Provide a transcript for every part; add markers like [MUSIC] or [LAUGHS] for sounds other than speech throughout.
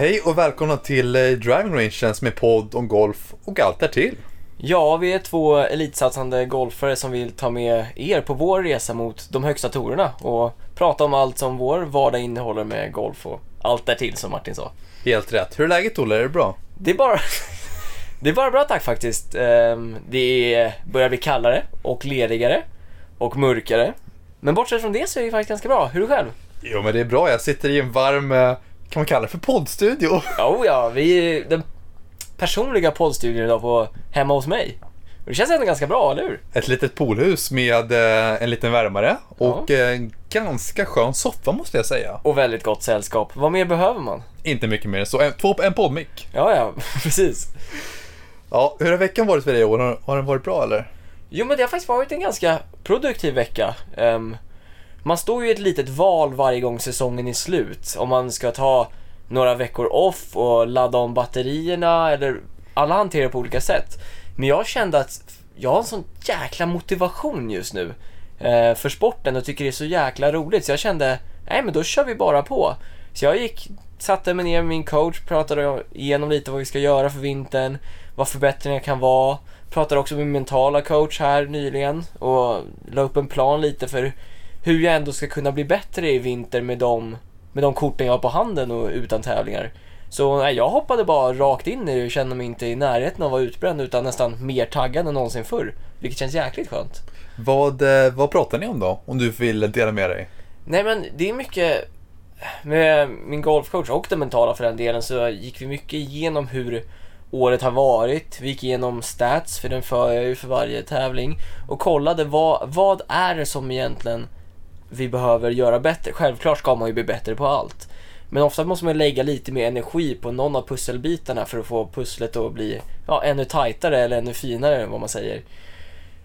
Hej och välkomna till eh, Driving Range är podd om golf och allt därtill. Ja, vi är två elitsatsande golfare som vill ta med er på vår resa mot de högsta torerna och prata om allt som vår vardag innehåller med golf och allt därtill som Martin sa. Helt rätt. Hur är läget Olle? Är det bra? Det är bara, [LAUGHS] det är bara bra tack faktiskt. Ehm, Det börjar bli kallare och ledigare och mörkare. Men bortsett från det så är det faktiskt ganska bra. Hur är du själv? Jo men det är bra. Jag sitter i en varm, eh, kan man kalla det för poddstudio? [LAUGHS] Oh ja, vi är den personliga poddstudion idag på hemma hos mig. Och det känns ändå ganska bra, eller hur? Ett litet poolhus med eh, en liten värmare och eh, en ganska skön soffa måste jag säga. Och väldigt gott sällskap. Vad mer behöver man? Inte mycket mer än så. En, två, en poddmick. Ja, ja, [LAUGHS] precis. Ja, hur har veckan varit för dig Johan? Har, har den varit bra eller? Jo, men det har faktiskt varit en ganska produktiv vecka. Ehm, man står ju i ett litet val varje gång säsongen är slut. Om man ska ta några veckor off och ladda om batterierna eller alla hanterar det på olika sätt. Men jag kände att jag har en sån jäkla motivation just nu eh, för sporten och tycker det är så jäkla roligt. Så jag kände, nej men då kör vi bara på. Så jag gick, satte mig ner med min coach, pratade igenom lite vad vi ska göra för vintern, vad förbättringar kan vara. Pratade också med min mentala coach här nyligen och la upp en plan lite för hur jag ändå ska kunna bli bättre i vinter med de, med de korten jag har på handen och utan tävlingar. Så nej, jag hoppade bara rakt in i det och kände mig inte i närheten av att vara utbränd utan nästan mer taggad än någonsin förr. Vilket känns jäkligt skönt. Vad, eh, vad pratar ni om då? Om du vill dela med dig? Nej men det är mycket med min golfcoach och den mentala för den delen så gick vi mycket igenom hur året har varit. Vi gick igenom stats för den för jag ju för varje tävling och kollade vad, vad är det som egentligen vi behöver göra bättre. Självklart ska man ju bli bättre på allt. Men ofta måste man lägga lite mer energi på någon av pusselbitarna för att få pusslet att bli ja, ännu tajtare eller ännu finare vad man säger.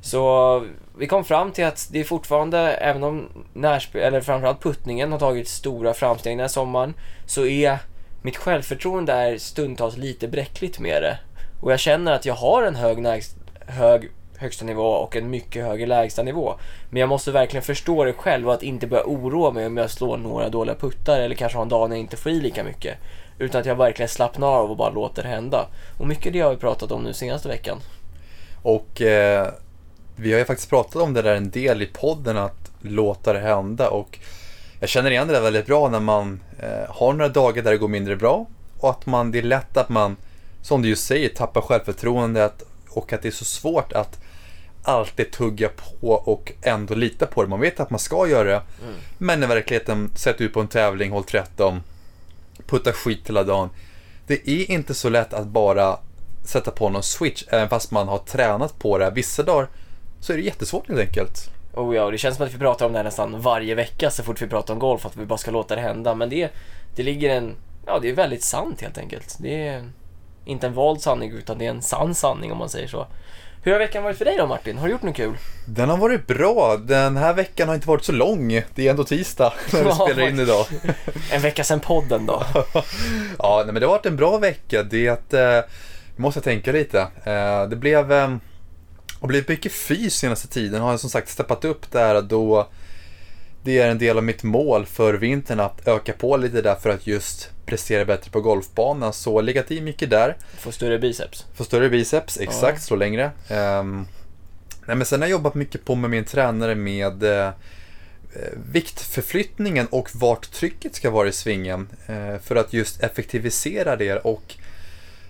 Så vi kom fram till att det är fortfarande, även om närspel, eller framförallt puttningen har tagit stora framsteg den här sommaren, så är mitt självförtroende är stundtals lite bräckligt med det. Och jag känner att jag har en hög, hög högsta nivå och en mycket högre lägsta nivå. Men jag måste verkligen förstå det själv och att inte börja oroa mig om jag slår några dåliga puttar eller kanske har en dag när jag inte får i lika mycket. Utan att jag verkligen slappnar av och bara låter det hända. Och mycket det har vi pratat om nu senaste veckan. Och eh, vi har ju faktiskt pratat om det där en del i podden, att låta det hända. Och jag känner igen det där väldigt bra när man eh, har några dagar där det går mindre bra. Och att man, det är lätt att man, som du just säger, tappar självförtroendet. Och att det är så svårt att alltid tugga på och ändå lita på det. Man vet att man ska göra det. Mm. Men i verkligheten, sätt ut på en tävling, håll 13, putta skit hela dagen. Det är inte så lätt att bara sätta på någon switch, även fast man har tränat på det. Vissa dagar så är det jättesvårt helt enkelt. Oh ja, och det känns som att vi pratar om det här nästan varje vecka så fort vi pratar om golf, att vi bara ska låta det hända. Men det, det ligger en, ja det är väldigt sant helt enkelt. Det är inte en vald sanning utan det är en sann sanning om man säger så. Hur har veckan varit för dig då Martin? Har du gjort något kul? Den har varit bra. Den här veckan har inte varit så lång. Det är ändå tisdag [LAUGHS] när vi spelar in idag. [LAUGHS] En vecka sedan podden då? [LAUGHS] Ja, nej, men det har varit en bra vecka. Det eh, måste jag tänka lite. Eh, det blev eh, har blivit mycket fys senaste tiden. Har jag som sagt steppat upp där då det är en del av mitt mål för vintern att öka på lite där för att just prestera bättre på golfbanan. Så legat i mycket där. Få större biceps? Få större biceps, exakt, slå längre. Um, nej, men sen har jag jobbat mycket på med min tränare med eh, viktförflyttningen och vart trycket ska vara i svingen. Eh, för att just effektivisera det och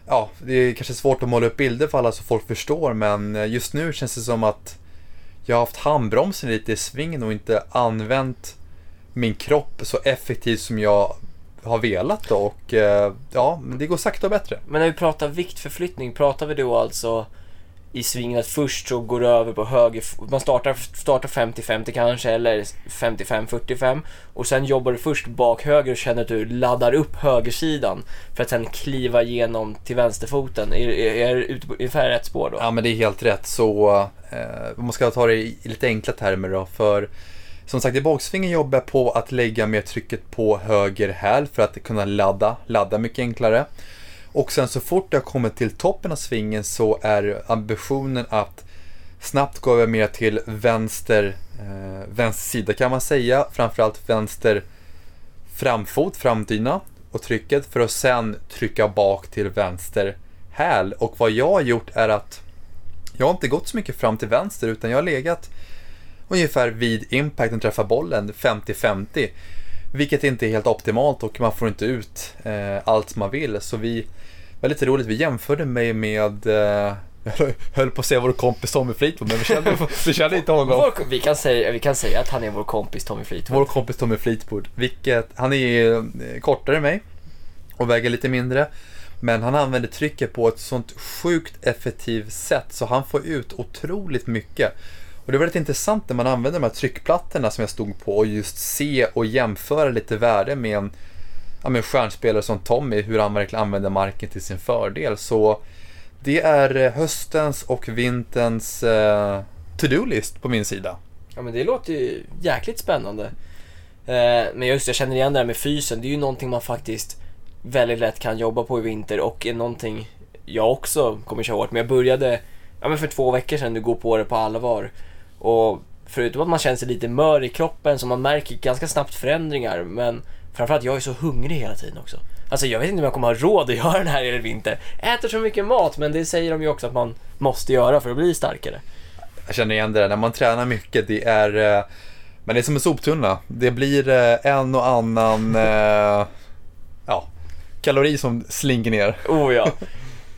ja, det är kanske svårt att måla upp bilder för alla så folk förstår men just nu känns det som att jag har haft handbromsen lite i svingen och inte använt min kropp så effektivt som jag har velat då och eh, ja, det går sakta och bättre. Men när vi pratar viktförflyttning, pratar vi då alltså i svingen att först så går du över på höger, man startar, startar 50-50 kanske eller 55-45 och sen jobbar du först bak höger och känner att du laddar upp högersidan för att sen kliva igenom till vänsterfoten. Är, är, är det ute på ungefär rätt spår då? Ja men det är helt rätt så eh, man ska ta det i lite enkla termer då för som sagt i baksvingen jobbar jag på att lägga mer trycket på höger häl för att kunna ladda, ladda mycket enklare. Och sen så fort jag kommer till toppen av svingen så är ambitionen att snabbt gå över mer till vänster, eh, vänster sida kan man säga. Framförallt vänster framfot, framdyna. och trycket för att sen trycka bak till vänster häl. Och vad jag har gjort är att jag har inte gått så mycket fram till vänster utan jag har legat ungefär vid impacten träffar bollen 50-50. Vilket inte är helt optimalt och man får inte ut eh, allt man vill. Så vi, var lite roligt, vi jämförde mig med eh, [LAUGHS] jag höll på att säga vår kompis Tommy Fleetwood, men vi kände, [LAUGHS] vi kände inte honom. Vår, vi, kan säga, vi kan säga att han är vår kompis Tommy Fleetwood. Vår kompis Tommy Fleetwood, vilket, han är eh, kortare än mig och väger lite mindre. Men han använder trycket på ett sånt sjukt effektivt sätt så han får ut otroligt mycket. Och det var väldigt intressant när man använder de här tryckplattorna som jag stod på och just se och jämföra lite värde med en ja, med stjärnspelare som Tommy, hur han verkligen använder marken till sin fördel. Så det är eh, höstens och vinterns eh, to-do-list på min sida. Ja men det låter ju jäkligt spännande. Eh, men just jag känner igen det här med fysen, det är ju någonting man faktiskt väldigt lätt kan jobba på i vinter och är någonting jag också kommer köra hårt. Men jag började ja, men för två veckor sedan nu gå på det på allvar. Och förutom att man känner sig lite mör i kroppen så man märker ganska snabbt förändringar men framförallt jag är så hungrig hela tiden också. Alltså jag vet inte om jag kommer ha råd att göra den här eller inte. Äter så mycket mat men det säger de ju också att man måste göra för att bli starkare. Jag känner igen det där, när man tränar mycket, det är, eh, men det är som en soptunna. Det blir eh, en och annan, eh, ja, kalori som slinker ner. Oh ja.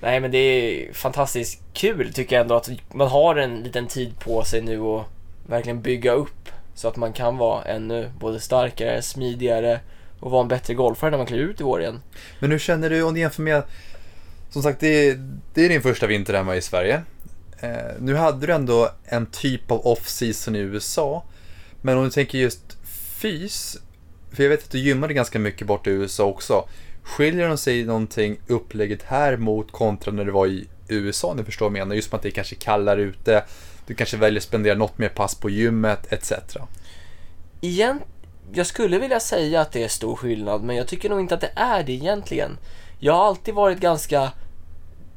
Nej men det är fantastiskt kul tycker jag ändå att man har en liten tid på sig nu och verkligen bygga upp så att man kan vara ännu både starkare, smidigare och vara en bättre golfare när man kliver ut i vår igen. Men hur känner du om du jämför med, som sagt det är, det är din första vinter hemma i Sverige. Eh, nu hade du ändå en typ av off-season i USA. Men om du tänker just fys, för jag vet att du gymmade ganska mycket bort i USA också. Skiljer de sig någonting upplägget här mot kontra när det var i USA, Ni förstår vad jag menar? Just med att det kanske är kallare ute, du kanske väljer att spendera något mer pass på gymmet, etc. Igen, jag skulle vilja säga att det är stor skillnad, men jag tycker nog inte att det är det egentligen. Jag har alltid varit ganska,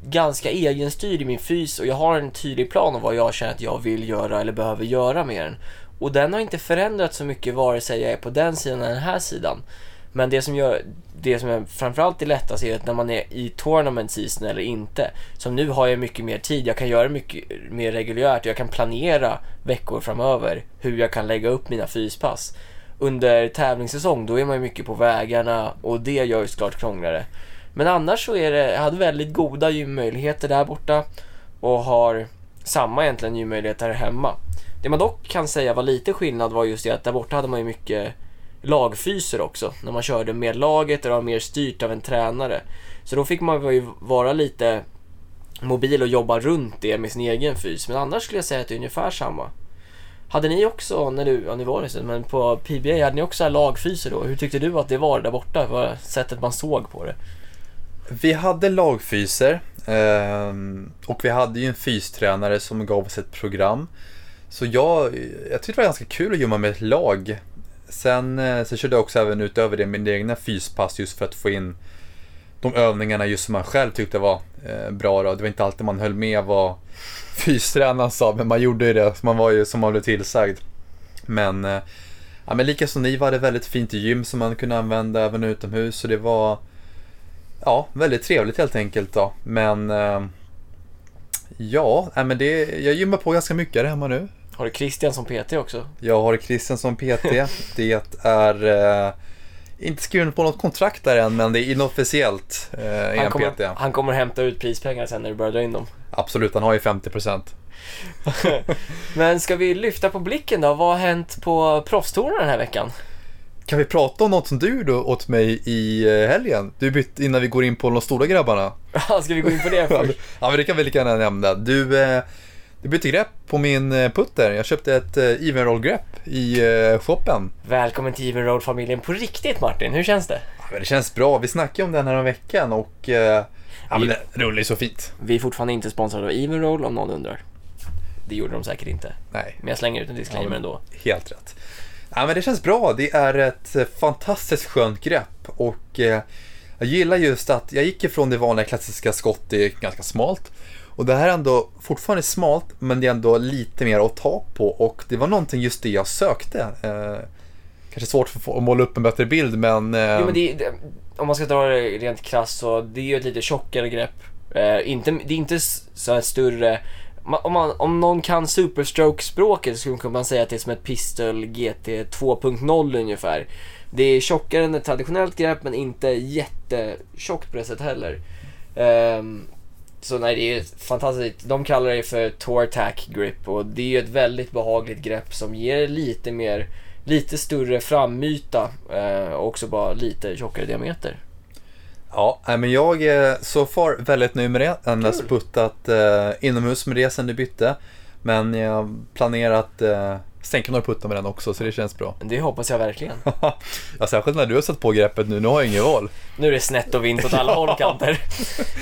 ganska egenstyrd i min fys och jag har en tydlig plan om vad jag känner att jag vill göra eller behöver göra med den. Och den har inte förändrats så mycket vare sig jag är på den sidan eller den här sidan. Men det som gör det som är framförallt är lättast är att när man är i tournament season eller inte. Som nu har jag mycket mer tid, jag kan göra mycket mer reguljärt och jag kan planera veckor framöver hur jag kan lägga upp mina fyspass. Under tävlingssäsong då är man ju mycket på vägarna och det gör ju såklart krångligare. Men annars så är det, jag hade väldigt goda gymmöjligheter där borta och har samma egentligen gymmöjligheter här hemma. Det man dock kan säga var lite skillnad var just det att där borta hade man ju mycket lagfyser också. När man körde med laget och det var mer styrt av en tränare. Så då fick man ju vara lite mobil och jobba runt det med sin egen fys. Men annars skulle jag säga att det är ungefär samma. Hade ni också, när du, ja ni var det men på PBA, hade ni också lagfyser då? Hur tyckte du att det var där borta? Vad sättet man såg på det? Vi hade lagfyser ehm, och vi hade ju en fystränare som gav oss ett program. Så jag, jag tyckte det var ganska kul att jobba med ett lag. Sen eh, så körde jag också även utöver det mina egna fyspass just för att få in de övningarna just som man själv tyckte var eh, bra. Då. Det var inte alltid man höll med vad [LAUGHS] fystränaren sa, men man gjorde ju det. Man var ju som man blev tillsagd. Men, eh, ja, men lika som ni var det väldigt fint gym som man kunde använda även utomhus. Så det var ja, väldigt trevligt helt enkelt. Då. Men eh, ja, men det, jag gymmar på ganska mycket här hemma nu. Har du Christian som PT också? Jag har Christian som PT. [LAUGHS] det är eh, inte skriven på något kontrakt där än, men det är inofficiellt eh, han, kommer, PT. han kommer hämta ut prispengar sen när du börjar dra in dem. Absolut, han har ju 50%. [LAUGHS] men ska vi lyfta på blicken då? Vad har hänt på proffstouren den här veckan? Kan vi prata om något som du gjorde åt mig i eh, helgen? Du bytte innan vi går in på de stora grabbarna. [LAUGHS] Ja, ska vi gå in på det först? ja, men det kan vi lika gärna nämna. Du, eh, du bytte grepp på min eh, putter. Jag köpte ett eh, even roll grepp i eh, shoppen. Välkommen till even roll familjen på riktigt Martin. Hur känns det? Ja, det känns bra. Vi snackade om den här om veckan och ja, men det rullar ju så fint. Vi är fortfarande inte sponsrade av even roll om någon undrar. Det gjorde de säkert inte. Nej. Men jag slänger ut en disclaimer ja, ändå. Helt rätt. Ja, men det känns bra. Det är ett fantastiskt skönt grepp och jag gillar just att jag gick ifrån det vanliga klassiska skott, det är ganska smalt och det här är ändå fortfarande smalt, men det är ändå lite mer att ta på och det var någonting just det jag sökte. Eh, kanske svårt för att måla upp en bättre bild, men... eh, Jo, men det, det, om man ska dra det rent krasst så det är ju ett lite tjockare grepp. Eh, inte, det är inte så här större... Om, man, om någon kan Superstroke-språket så skulle man säga att det är som ett Pistol GT 2.0 ungefär. Det är tjockare än ett traditionellt grepp men inte jättetjockt på det sättet heller. Ehm, så nej, det är fantastiskt. De kallar det för Tour Tack Grip och det är ju ett väldigt behagligt grepp som ger lite mer, lite större framyta eh, och också bara lite tjockare diameter. Ja, men jag är så far väldigt nöjd med det. Endast puttat eh, inomhus med det sen du bytte. Men jag planerar att eh, sänka några puttar med den också, så det känns bra. Det hoppas jag verkligen. [LAUGHS] ja, särskilt när du har satt på greppet nu, nu har jag ingen val. Nu är det snett och vint åt alla håll kanter.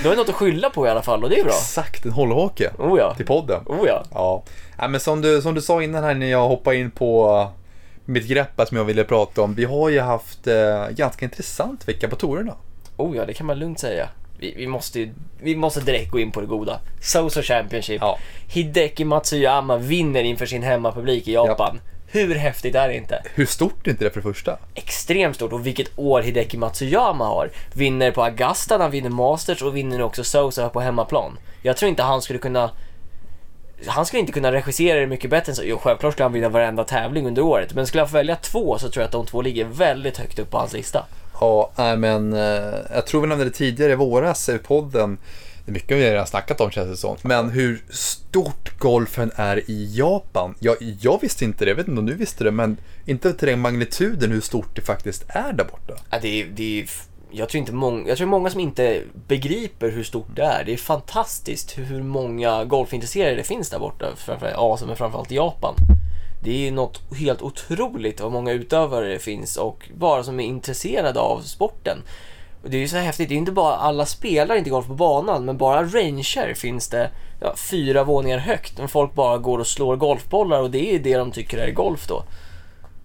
Du har något att skylla på i alla fall och det är bra. Exakt, en hållhake Oh ja. till podden. Oh ja. Ja, nej, men som du, som du sa innan här när jag hoppade in på mitt grepp som jag ville prata om. Vi har ju haft eh, ganska intressant vecka på tourerna. Oh ja, det kan man lugnt säga. Vi, vi, måste, vi måste direkt gå in på det goda. Soso Championship. Ja. Hideki Matsuyama vinner inför sin hemmapublik i Japan. Hur häftigt är det inte? Hur stort är inte det för det första? Extremt stort och vilket år Hideki Matsuyama har. Vinner på Augusta, han vinner Masters och vinner också Sosa på hemmaplan. Jag tror inte han skulle kunna han skulle inte kunna regissera det mycket bättre än så. Jo, självklart skulle han vinna varenda tävling under året. Men skulle han få välja två så tror jag att de två ligger väldigt högt upp på hans lista. Ja, nej, men eh, jag tror vi nämnde det tidigare i våras i podden. Det är mycket vi redan snackat om känns det som. Men hur stort golfen är i Japan. Jag, jag visste inte det, jag vet inte om du visste det, men inte till den magnituden hur stort det faktiskt är där borta. Ja, det är, det är, jag, tror inte många, jag tror många som inte begriper hur stort det är. Det är fantastiskt hur, många golfintresserade det finns där borta, framförallt i Asien men framförallt i Japan. Det är något helt otroligt vad många utövare det finns och bara som är intresserade av sporten. Och det är ju så häftigt, det är inte bara alla spelar inte golf på banan, men bara ranger finns det ja, fyra våningar högt. Men folk bara går och slår golfbollar och det är det de tycker är golf då.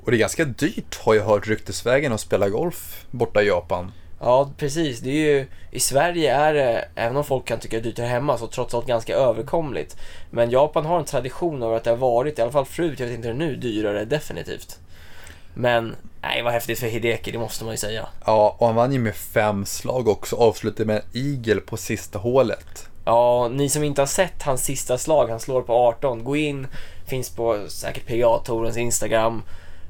Och det är ganska dyrt har jag hört ryktesvägen att spela golf borta i Japan. Ja, precis. Det är ju, I Sverige är det, även om folk kan tycka det är dyrt här hemma, så trots allt ganska överkomligt. Men Japan har en tradition av att det har varit, i alla fall förut, jag vet inte hur det är nu, dyrare definitivt. Men, nej vad häftigt för Hideki, det måste man ju säga. Ja, och han vann ju med fem slag också, avslutade med en eagle på sista hålet. Ja, ni som inte har sett hans sista slag, han slår på 18, gå in, finns på säkert PGA-tourens Instagram.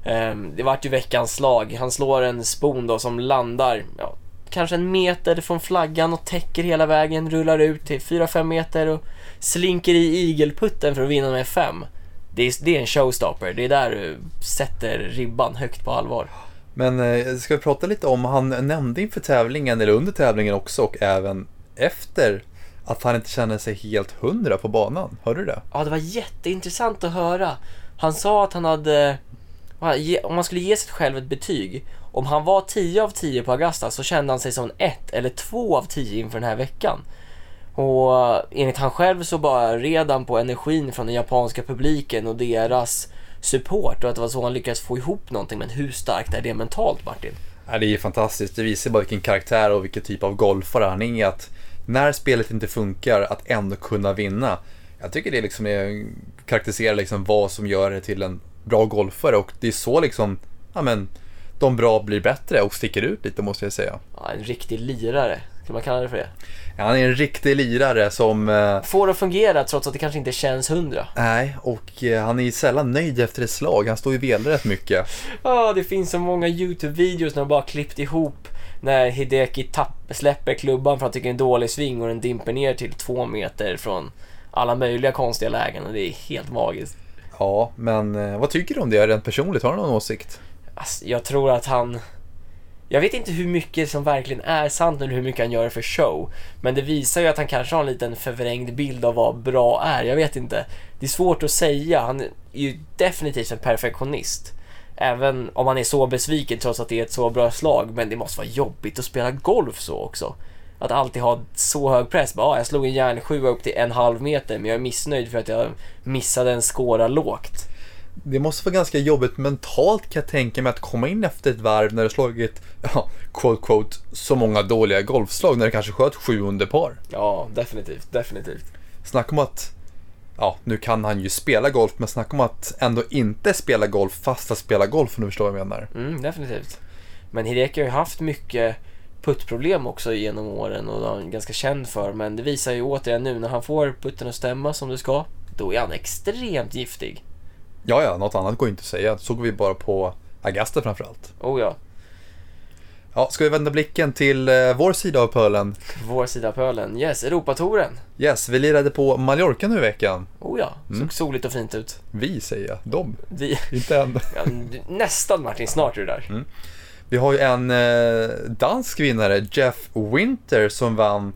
Ehm, det vart ju veckans slag. Han slår en spon då som landar, ja, kanske en meter från flaggan och täcker hela vägen, rullar ut till 4-5 meter och slinker i igelputten för att vinna med 5. Det är, det är en showstopper, det är där du sätter ribban högt på allvar. Men eh, ska vi prata lite om, han nämnde inför tävlingen, eller under tävlingen också, och även efter, att han inte känner sig helt hundra på banan. Hörde du det? Ja, det var jätteintressant att höra. Han sa att han hade, om man skulle ge sig själv ett betyg, om han var 10 av 10 på Augusta så kände han sig som en 1 eller 2 av 10 inför den här veckan. Och enligt han själv så bara red han på energin från den japanska publiken och deras support och att det var så han lyckades få ihop någonting. Men hur starkt är det mentalt Martin? Ja, det är fantastiskt. Det visar bara vilken karaktär och vilken typ av golfare han är. Att när spelet inte funkar, att ändå kunna vinna. Jag tycker det liksom är, karaktäriserar liksom vad som gör det till en bra golfare och det är så liksom, ja men, de bra blir bättre och sticker ut lite måste jag säga. Ja, en riktig lirare, kan man kalla det för det? Ja, han är en riktig lirare som, eh, Får att fungera trots att det kanske inte känns hundra. nej, och eh, han är ju sällan nöjd efter ett slag. Han står ju velar rätt mycket. Ja, det finns så många YouTube-videos när de bara klippt ihop när Hideki tapp, släpper klubban för att han tycker en dålig sving och den dimper ner till två meter från alla möjliga konstiga lägen och det är helt magiskt. Ja, men eh, vad tycker du om det rent personligt? Har du någon åsikt? Alltså, jag tror att han... Jag vet inte hur mycket som verkligen är sant eller hur mycket han gör det för show. Men det visar ju att han kanske har en liten förvrängd bild av vad bra är. Jag vet inte. Det är svårt att säga. Han är ju definitivt en perfektionist. Även om han är så besviken trots att det är ett så bra slag. Men det måste vara jobbigt att spela golf så också. Att alltid ha så hög press. Bara, ah, jag slog en järnsjua upp till en halv meter men jag är missnöjd för att jag missade en skåra lågt. Det måste vara ganska jobbigt mentalt kan jag tänka mig att komma in efter ett varv när du slagit, ja, quote quote, så många dåliga golfslag när du kanske sköt sju under par. Ja, definitivt, definitivt. Snacka om att ja, nu kan han ju spela golf, men snacka om att ändå inte spela golf fast att spela golf om du förstår vad jag menar. Mm, definitivt. Men Hideki har ju haft mycket puttproblem också genom åren och det är han ganska känd för. Men det visar ju återigen nu när han får putten att stämma som det ska, då är han extremt giftig. Ja, ja, något annat går inte att säga. såg vi bara på Augusta framförallt. Oh ja, Ja, ska vi vända blicken till eh, vår sida av pölen? vår sida av pölen. Yes, Europatouren. Yes, vi lirade på Mallorca nu i veckan. Oh ja, såg Mm. soligt och fint ut. Vi säger jag, de, Vi, inte än. [LAUGHS] ja, nästan Martin, snart är du där. Mm. Vi har ju en eh, dansk vinnare, Jeff Winter, som vann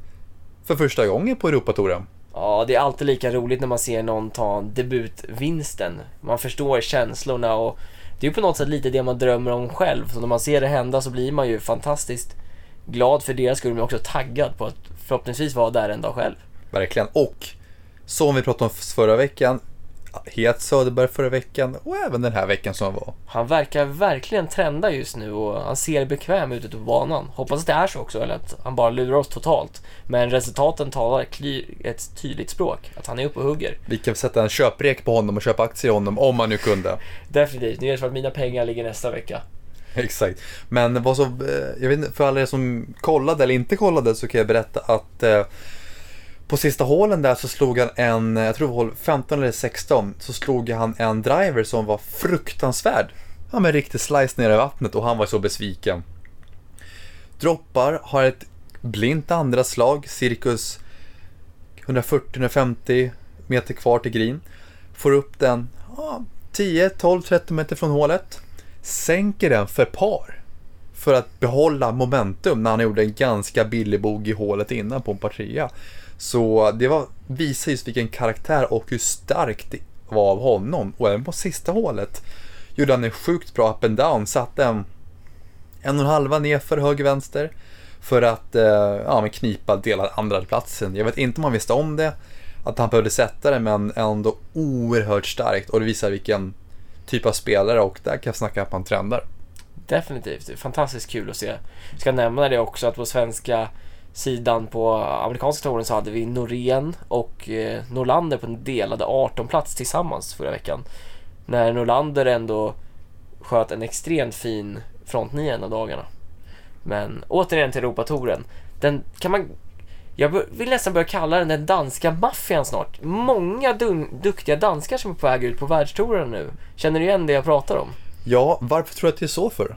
för första gången på Europatouren. Ja, det är alltid lika roligt när man ser någon ta debutvinsten. Man förstår känslorna och det är ju på något sätt lite det man drömmer om själv. Så när man ser det hända så blir man ju fantastiskt glad för deras skull men också taggad på att förhoppningsvis vara där en dag själv. Verkligen. Och som vi pratade om förra veckan, het Söderberg förra veckan och även den här veckan som var. Han verkar verkligen trenda just nu och han ser bekväm ut ute på banan. Hoppas att det är så också eller att han bara lurar oss totalt. Men resultaten talar ett tydligt språk. Att han är uppe och hugger. Vi kan sätta en köprek på honom och köpa aktier i honom om man nu kunde. Definitivt. Nu är det för att mina pengar ligger nästa vecka. [LAUGHS] Exakt. Men vad så, eh, jag vet inte, för alla er som kollade eller inte kollade så kan jag berätta att eh, på sista hålen där så slog han en, jag tror det var hål 15 eller 16, så slog han en driver som var fruktansvärd. Han med riktig slice ner i vattnet och han var så besviken. Droppar, har ett blint andra slag, cirkus 140-150 meter kvar till green. Får upp den ja, 10, 12, 13 meter från hålet. Sänker den för par. För att behålla momentum när han gjorde en ganska billig bog i hålet innan på en par trea. Så det var, visar just vilken karaktär och hur starkt det var av honom. Och även på sista hålet gjorde han en sjukt bra up and down. Satte en, en och en halva nerför höger vänster. För att eh, ja, men knipa delad andra platsen. Jag vet inte om han visste om det. Att han behövde sätta det men ändå oerhört starkt. Och det visar vilken typ av spelare och där kan jag snacka att man trendar. Definitivt. Fantastiskt kul att se. Jag ska nämna det också att på svenska sidan på amerikanska touren så hade vi Norén och eh, Norlander på en delade 18 plats tillsammans förra veckan. När Norlander ändå sköt en extremt fin frontnia en av dagarna. Men återigen till Europatouren. Den kan man... Jag vill nästan börja kalla den den danska maffian snart. Många dun- duktiga danskar som är på väg ut på världstouren nu. Känner du igen det jag pratar om? Ja, varför tror du att det är så för?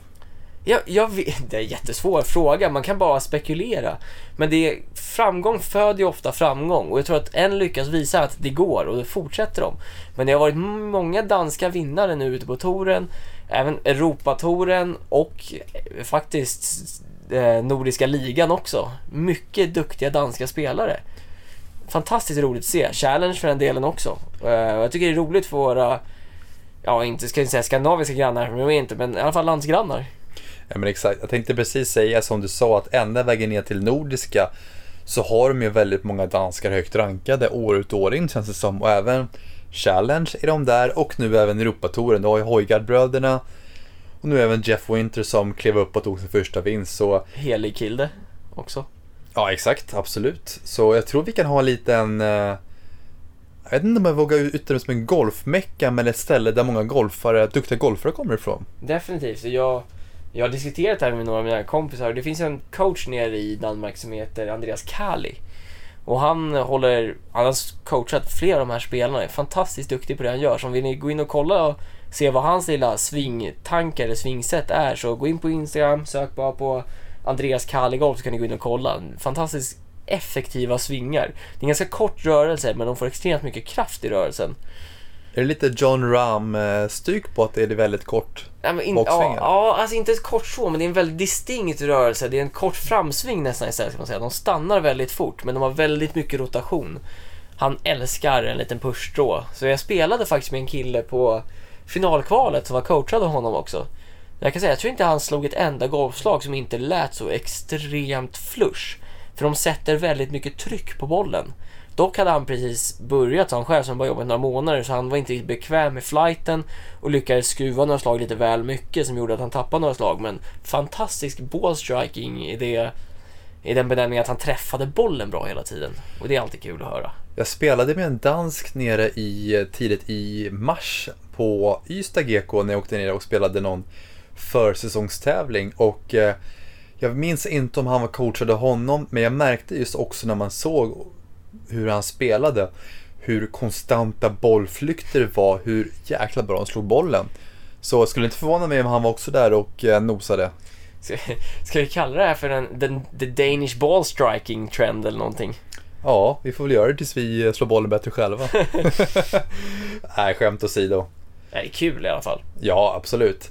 Jag, jag vet, [LAUGHS] det är en jättesvår fråga, man kan bara spekulera. Men det är, framgång föder ju ofta framgång och jag tror att en lyckas visa att det går och det fortsätter de. Men det har varit många danska vinnare nu ute på touren, även Europatouren och eh, faktiskt eh, Nordiska ligan också. Mycket duktiga danska spelare. Fantastiskt roligt att se. Challenge för den delen också. Eh, och jag tycker det är roligt för våra, ja inte ska jag säga skandinaviska grannar, men de är inte, men i alla fall landsgrannar. Ja, men exakt. Jag tänkte precis säga som du sa att enda vägen ner till Nordiska så har de ju väldigt många danskar högt rankade år ut och år in känns det som. Och även Challenge är de där och nu även Europatouren. Du har ju Højgaard-bröderna och nu även Jeff Winter som klev upp och tog sin första vinst. Så Helig Kilde också. ja, exakt, absolut. Så jag tror vi kan ha en liten eh, jag vet inte om jag vågar yttra mig som en golfmecka men ett ställe där många golfare, duktiga golfare kommer ifrån. Definitivt. Jag, jag har diskuterat det här med några av mina kompisar. Det finns en coach nere i Danmark som heter Andreas Kali. Och han håller, han har coachat flera av de här spelarna, är fantastiskt duktig på det han gör. Så om vill ni gå in och kolla och se vad hans lilla svingtankar eller svingsätt är så gå in på Instagram, sök bara på Andreas Kali Golf så kan ni gå in och kolla. Fantastiskt effektiva svingar. Det är en ganska kort rörelse men de får extremt mycket kraft i rörelsen. Är det lite John Rahm-styck på att det är väldigt kort? Ja, men in, ja, ja, alltså inte kort så, men det är en väldigt distinkt rörelse. Det är en kort framsving nästan istället, ska man säga. De stannar väldigt fort, men de har väldigt mycket rotation. Han älskar en liten pushstrå. Så jag spelade faktiskt med en kille på finalkvalet som var coachad av honom också. Jag kan säga, jag tror inte han slog ett enda golfslag som inte lät så extremt flush. För de sätter väldigt mycket tryck på bollen. Dock hade han precis börjat, han själv som bara jobbat några månader, så han var inte bekväm med flighten och lyckades skruva några slag lite väl mycket som gjorde att han tappade några slag. Men fantastisk ballstriking i, det, i den benämningen att han träffade bollen bra hela tiden. Och det är alltid kul att höra. Jag spelade med en dansk nere i eh, tidigt i mars på Ystad GK när jag åkte ner och spelade någon försäsongstävling och eh, jag minns inte om han var coachade honom men jag märkte just också när man såg hur han spelade hur konstanta bollflykter var, hur jäkla bra han slog bollen. Så skulle inte förvåna mig om han var också där och eh, nosade. Ska, ska vi kalla det här för den, den the Danish ball striking trend eller någonting? Ja, vi får väl göra det tills vi eh, slår bollen bättre själva. [LAUGHS] Nej, skämt åsido. Det är kul i alla fall. Ja, absolut.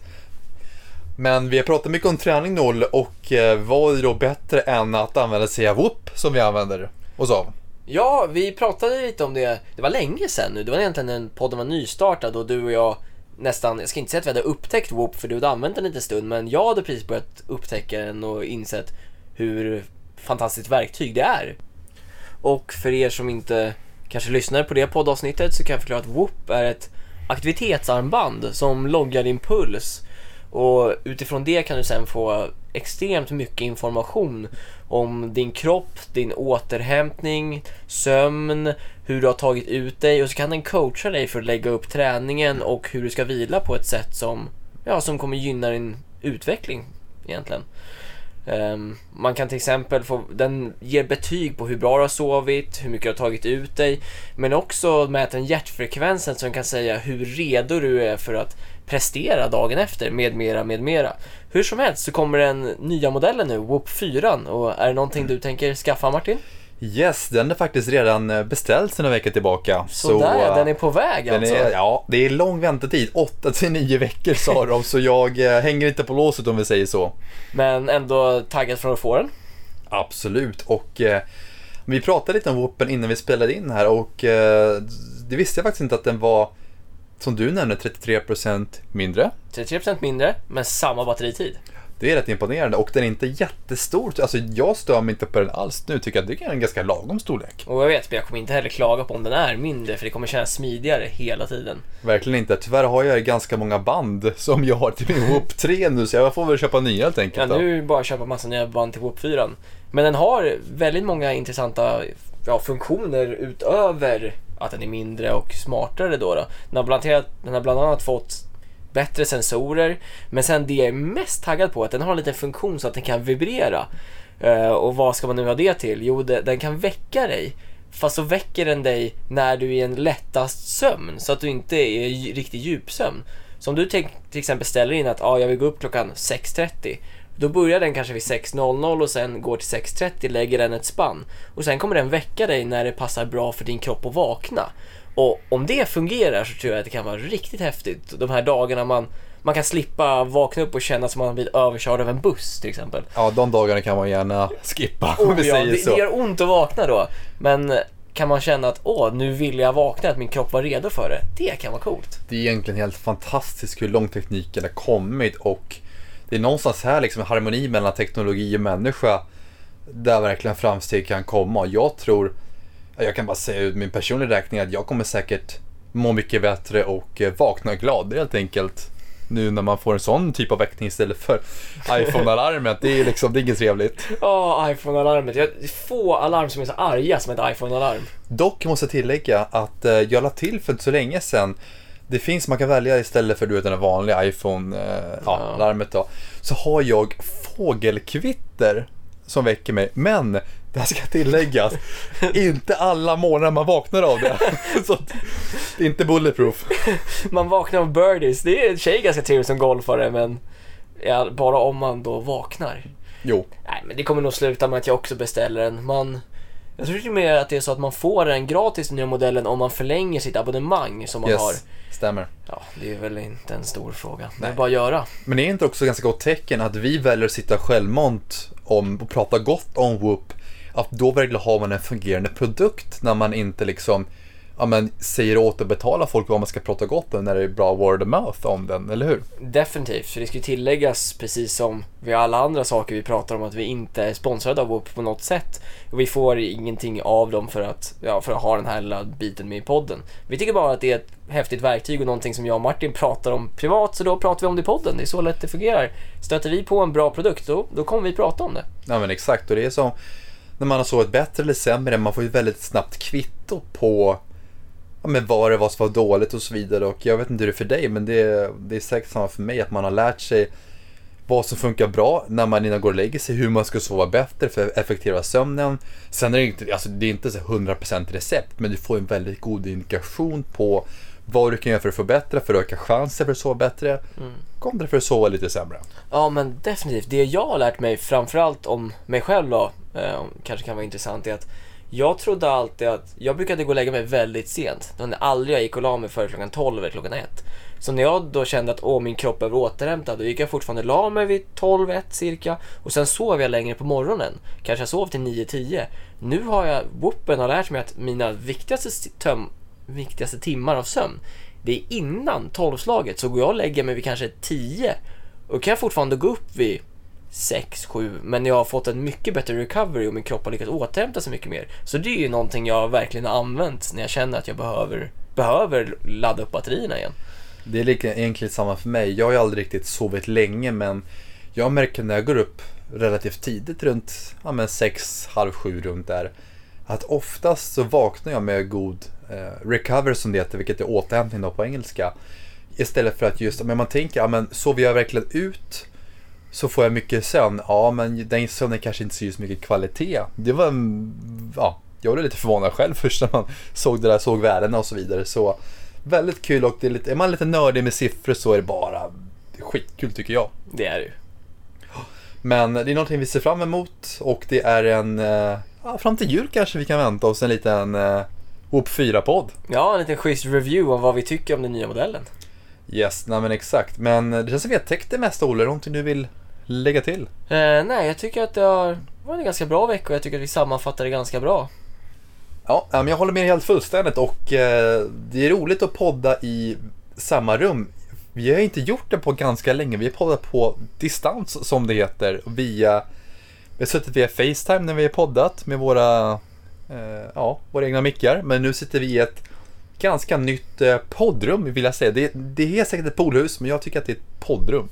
Men vi har pratat mycket om träning Noll och eh, vad är då bättre än att använda sig av Whoop som vi använder oss av? Ja, vi pratade lite om det. Det var länge sedan nu. Det var egentligen när podden var nystartad och du och jag nästan, jag ska inte säga att vi hade upptäckt Whoop för du hade använt den en liten stund, men jag hade precis börjat upptäcka den och insett hur fantastiskt verktyg det är. Och för er som inte kanske lyssnar på det poddavsnittet så kan jag förklara att Whoop är ett aktivitetsarmband som loggar din puls och utifrån det kan du sen få extremt mycket information om din kropp, din återhämtning, sömn, hur du har tagit ut dig och så kan den coacha dig för att lägga upp träningen och hur du ska vila på ett sätt som, ja, som kommer gynna din utveckling egentligen. Um, man kan till exempel få, den ger betyg på hur bra du har sovit, hur mycket du har tagit ut dig, men också mäter hjärtfrekvensen som kan säga hur redo du är för att prestera dagen efter med mera, med mera. Hur som helst så kommer den nya modellen nu, Whoop 4 och är det någonting du tänker skaffa Martin? Yes, den är faktiskt redan eh, beställd sedan en vecka tillbaka. Sådär, så, den är på väg alltså? Är, ja, det är lång väntetid. 8 till 9 veckor sa [LAUGHS] de, så jag eh, hänger inte på låset om vi säger så. Men ändå taggad för att få den? Absolut, och eh, vi pratade lite om Whoopen innan vi spelade in här och eh, det visste jag faktiskt inte att den var som du nämnde, 33% mindre. 33% mindre, men samma batteritid. Det är rätt imponerande och den är inte jättestor. Alltså jag stör mig inte på den alls nu. Tycker att det är en ganska lagom storlek. Och jag vet, men jag kommer inte heller klaga på om den är mindre för det kommer kännas smidigare hela tiden. Verkligen inte. Tyvärr har jag ganska många band som jag har till min Whoop 3 nu så jag får väl köpa nya helt enkelt. Ja, nu är det bara att köpa massa nya band till Whoop 4. Men den har väldigt många intressanta ja, funktioner utöver att den är mindre och smartare då. då. Den, har bland annat, den har bland annat fått bättre sensorer, men sen det jag är mest taggad på är att den har en liten funktion så att den kan vibrera. Uh, och vad ska man nu ha det till? Jo, det, den kan väcka dig. Fast så väcker den dig när du är i en lättast sömn, så att du inte är i riktig djupsömn. Så om du till exempel ställer in att ah, jag vill gå upp klockan 6.30 då börjar den kanske vid 6.00 och sen går till 6.30, lägger den ett spann. Och sen kommer den väcka dig när det passar bra för din kropp att vakna. Och om det fungerar så tror jag att det kan vara riktigt häftigt. De här dagarna man, man kan slippa vakna upp och känna som man blir överkörd av en buss till exempel. Ja, de dagarna kan man gärna [LAUGHS] skippa om vi ja, säger det, så. Det gör ont att vakna då. Men kan man känna att åh, nu vill jag vakna, att min kropp var redo för det. Det kan vara coolt. Det är egentligen helt fantastiskt hur långt tekniken har kommit och det är någonstans här liksom harmoni mellan teknologi och människa där verkligen framsteg kan komma. Jag tror, jag kan bara säga ut min personliga räkning att jag kommer säkert må mycket bättre och eh, vakna glad helt enkelt. Nu när man får en sån typ av väckning istället för iPhone-alarmet. Det är liksom, det är inget trevligt. Ja, oh, iPhone-alarmet. Det är få alarm som är så arga som ett iPhone-alarm. Dock måste jag tillägga att eh, jag la till för inte så länge sedan det finns, man kan välja istället för du vet den vanliga iPhone-larmet eh, ja, då. Så har jag fågelkvitter som väcker mig. Men, det här ska tilläggas, [LAUGHS] inte alla morgnar man vaknar av det. [LAUGHS] Så det är inte bulletproof. Man vaknar av birdies. Det är i sig ganska trevligt som golfare men ja, bara om man då vaknar. Jo. Nej men det kommer nog sluta med att jag också beställer en. Man jag tror till och med att det är så att man får den gratis, den nya modellen, om man förlänger sitt abonnemang som man yes, har. Stämmer. Ja, det är väl inte en stor fråga. Det är bara att göra. Men det är inte också ganska gott tecken att vi väljer att sitta självmant om och prata gott om Whoop, att då verkligen har man en fungerande produkt när man inte liksom ja, men, säger åt att betala folk vad man ska prata gott om när det är bra word of mouth om den, eller hur? Definitivt, för det ska ju tilläggas precis som vid alla andra saker vi pratar om att vi inte är sponsrade av Whoop på något sätt. Och vi får ingenting av dem för att, ja, för att ha den här lilla biten med i podden. Vi tycker bara att det är ett häftigt verktyg och någonting som jag och Martin pratar om privat, så då pratar vi om det i podden. Det är så lätt det fungerar. Stöter vi på en bra produkt, då, då kommer vi prata om det. Ja men exakt, och det är som när man har sovit bättre eller sämre, man får ju väldigt snabbt kvitto på ja, men vad det var som var dåligt och så vidare. Och jag vet inte hur det är för dig, men det är, det är säkert samma för mig. Att man har lärt sig vad som funkar bra när man innan går och lägger sig, hur man ska sova bättre för att effektivera sömnen. Sen är det inte, alltså det är inte så 100% recept, men du får en väldigt god indikation på vad du kan göra för att förbättra, för att öka chansen för att sova bättre, mm. kontra för att sova lite sämre. Ja, men definitivt. Det jag har lärt mig, framförallt om mig själv då, eh, kanske kan vara intressant, är att jag trodde alltid att, jag brukade gå och lägga mig väldigt sent. Det var aldrig jag gick och la mig före klockan 12 eller klockan 1. Så när jag då kände att åh, min kropp behöver återhämta, då gick jag fortfarande la mig vid 12, 1 cirka. Och sen sov jag längre på morgonen. Kanske jag sov till 9, 10. Nu har jag, whoopen har lärt mig att mina viktigaste, töm, viktigaste timmar av sömn, det är innan 12-slaget. Så går jag och lägger mig vid kanske 10. Och kan jag fortfarande gå upp vid 6, 7, men jag har fått en mycket bättre recovery och min kropp har lyckats återhämta sig mycket mer. Så det är ju någonting jag verkligen har använt när jag känner att jag behöver, behöver ladda upp batterierna igen. Det är lika, egentligen samma för mig. Jag har ju aldrig riktigt sovit länge men jag märker när jag går upp relativt tidigt runt ja, men sex, halv sju runt där. Att oftast så vaknar jag med god eh, recovery som det heter, vilket är återhämtning då på engelska. Istället för att just, men man tänker, ja men sover jag verkligen ut så får jag mycket sömn. Ja, men den sömnen kanske inte ser så mycket kvalitet. Det var, ja, jag blev lite förvånad själv [LAUGHS] först när man såg det där, såg värdena och så vidare. Så väldigt kul och det är, lite, är man lite nördig med siffror så är det bara skitkul tycker jag. Det är det ju. Men det är någonting vi ser fram emot och det är en, eh, ja, fram till jul kanske vi kan vänta oss en liten uh, Whoop 4-podd. Ja, en liten schysst review av vad vi tycker om den nya modellen. Yes, nej men exakt. Men det känns som vi har täckt det mesta Olle, någonting du vill lägga till? Eh, nej, jag tycker att det har varit en ganska bra vecka och jag tycker att vi sammanfattar det ganska bra. Ja, men jag håller med helt fullständigt och eh, det är roligt att podda i samma rum. Vi har inte gjort det på ganska länge. Vi har poddat på distans som det heter. Via, vi har suttit via Facetime när vi har poddat med våra, eh, ja, våra egna mickar. Men nu sitter vi i ett ganska nytt eh, poddrum vill jag säga. Det, det är säkert ett poolhus men jag tycker att det är ett poddrum.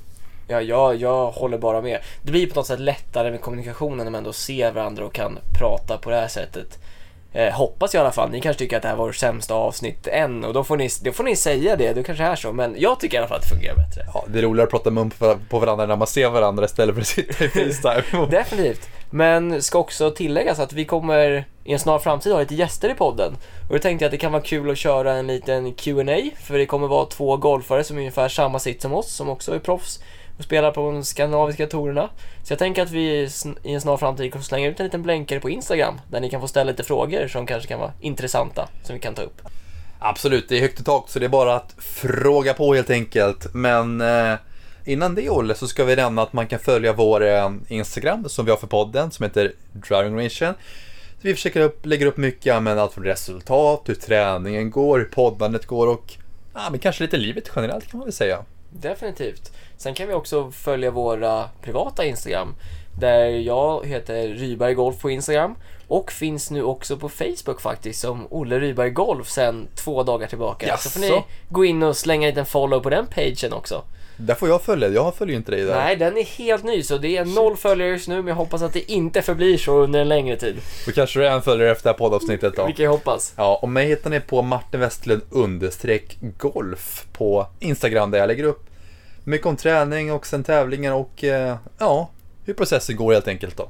Ja, jag, jag håller bara med. Det blir på något sätt lättare med kommunikationen när man ändå ser varandra och kan prata på det här sättet. Eh, hoppas jag i alla fall. Ni kanske tycker att det här var vårt sämsta avsnitt än och då får ni, då får ni säga det. Det kanske är så, men jag tycker i alla fall att det fungerar bättre. Ja, det är roligare att prata mun på varandra när man ser varandra istället för att sitta i Facetime. [LAUGHS] Definitivt. Men ska också tilläggas att vi kommer i en snar framtid ha lite gäster i podden. Och då tänkte jag att det kan vara kul att köra en liten Q&A för det kommer vara två golfare som är ungefär samma sitt som oss, som också är proffs och spelar på de skandinaviska tourerna. Så jag tänker att vi i en snar framtid kommer slänga ut en liten blänkare på Instagram där ni kan få ställa lite frågor som kanske kan vara intressanta som vi kan ta upp. Absolut, det är högt i tak så det är bara att fråga på helt enkelt. Men eh, innan det Olle så ska vi nämna att man kan följa vår eh, Instagram som vi har för podden som heter Driving Ration. vi försöker upp, lägger upp mycket, men allt från resultat, hur träningen går, hur poddandet går och ja, men kanske lite livet generellt kan man väl säga. Definitivt. Sen kan vi också följa våra privata Instagram. Där jag heter Ryberg Golf på Instagram och finns nu också på Facebook faktiskt som Olle Ryberg Golf sen två dagar tillbaka. Jaså? Så får ni gå in och slänga en liten follow på den pagen också. Där får jag följa, jag följer inte dig där. Nej, den är helt ny så det är noll följare just nu men jag hoppas att det inte förblir så under en längre tid. Då kanske du är en följare efter det här poddavsnittet då. Vi kan ju hoppas. Ja, och mig hittar ni på Martin Westlund understreck golf på Instagram där jag lägger upp mycket om träning och sen tävlingar och eh, ja, hur processen går helt enkelt då.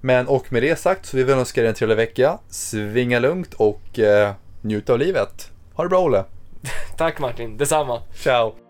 Men och med det sagt så vill vi önska er en trevlig vecka. Svinga lugnt och eh, njut av livet. Ha det bra Olle. [LAUGHS] Tack Martin, detsamma. Ciao.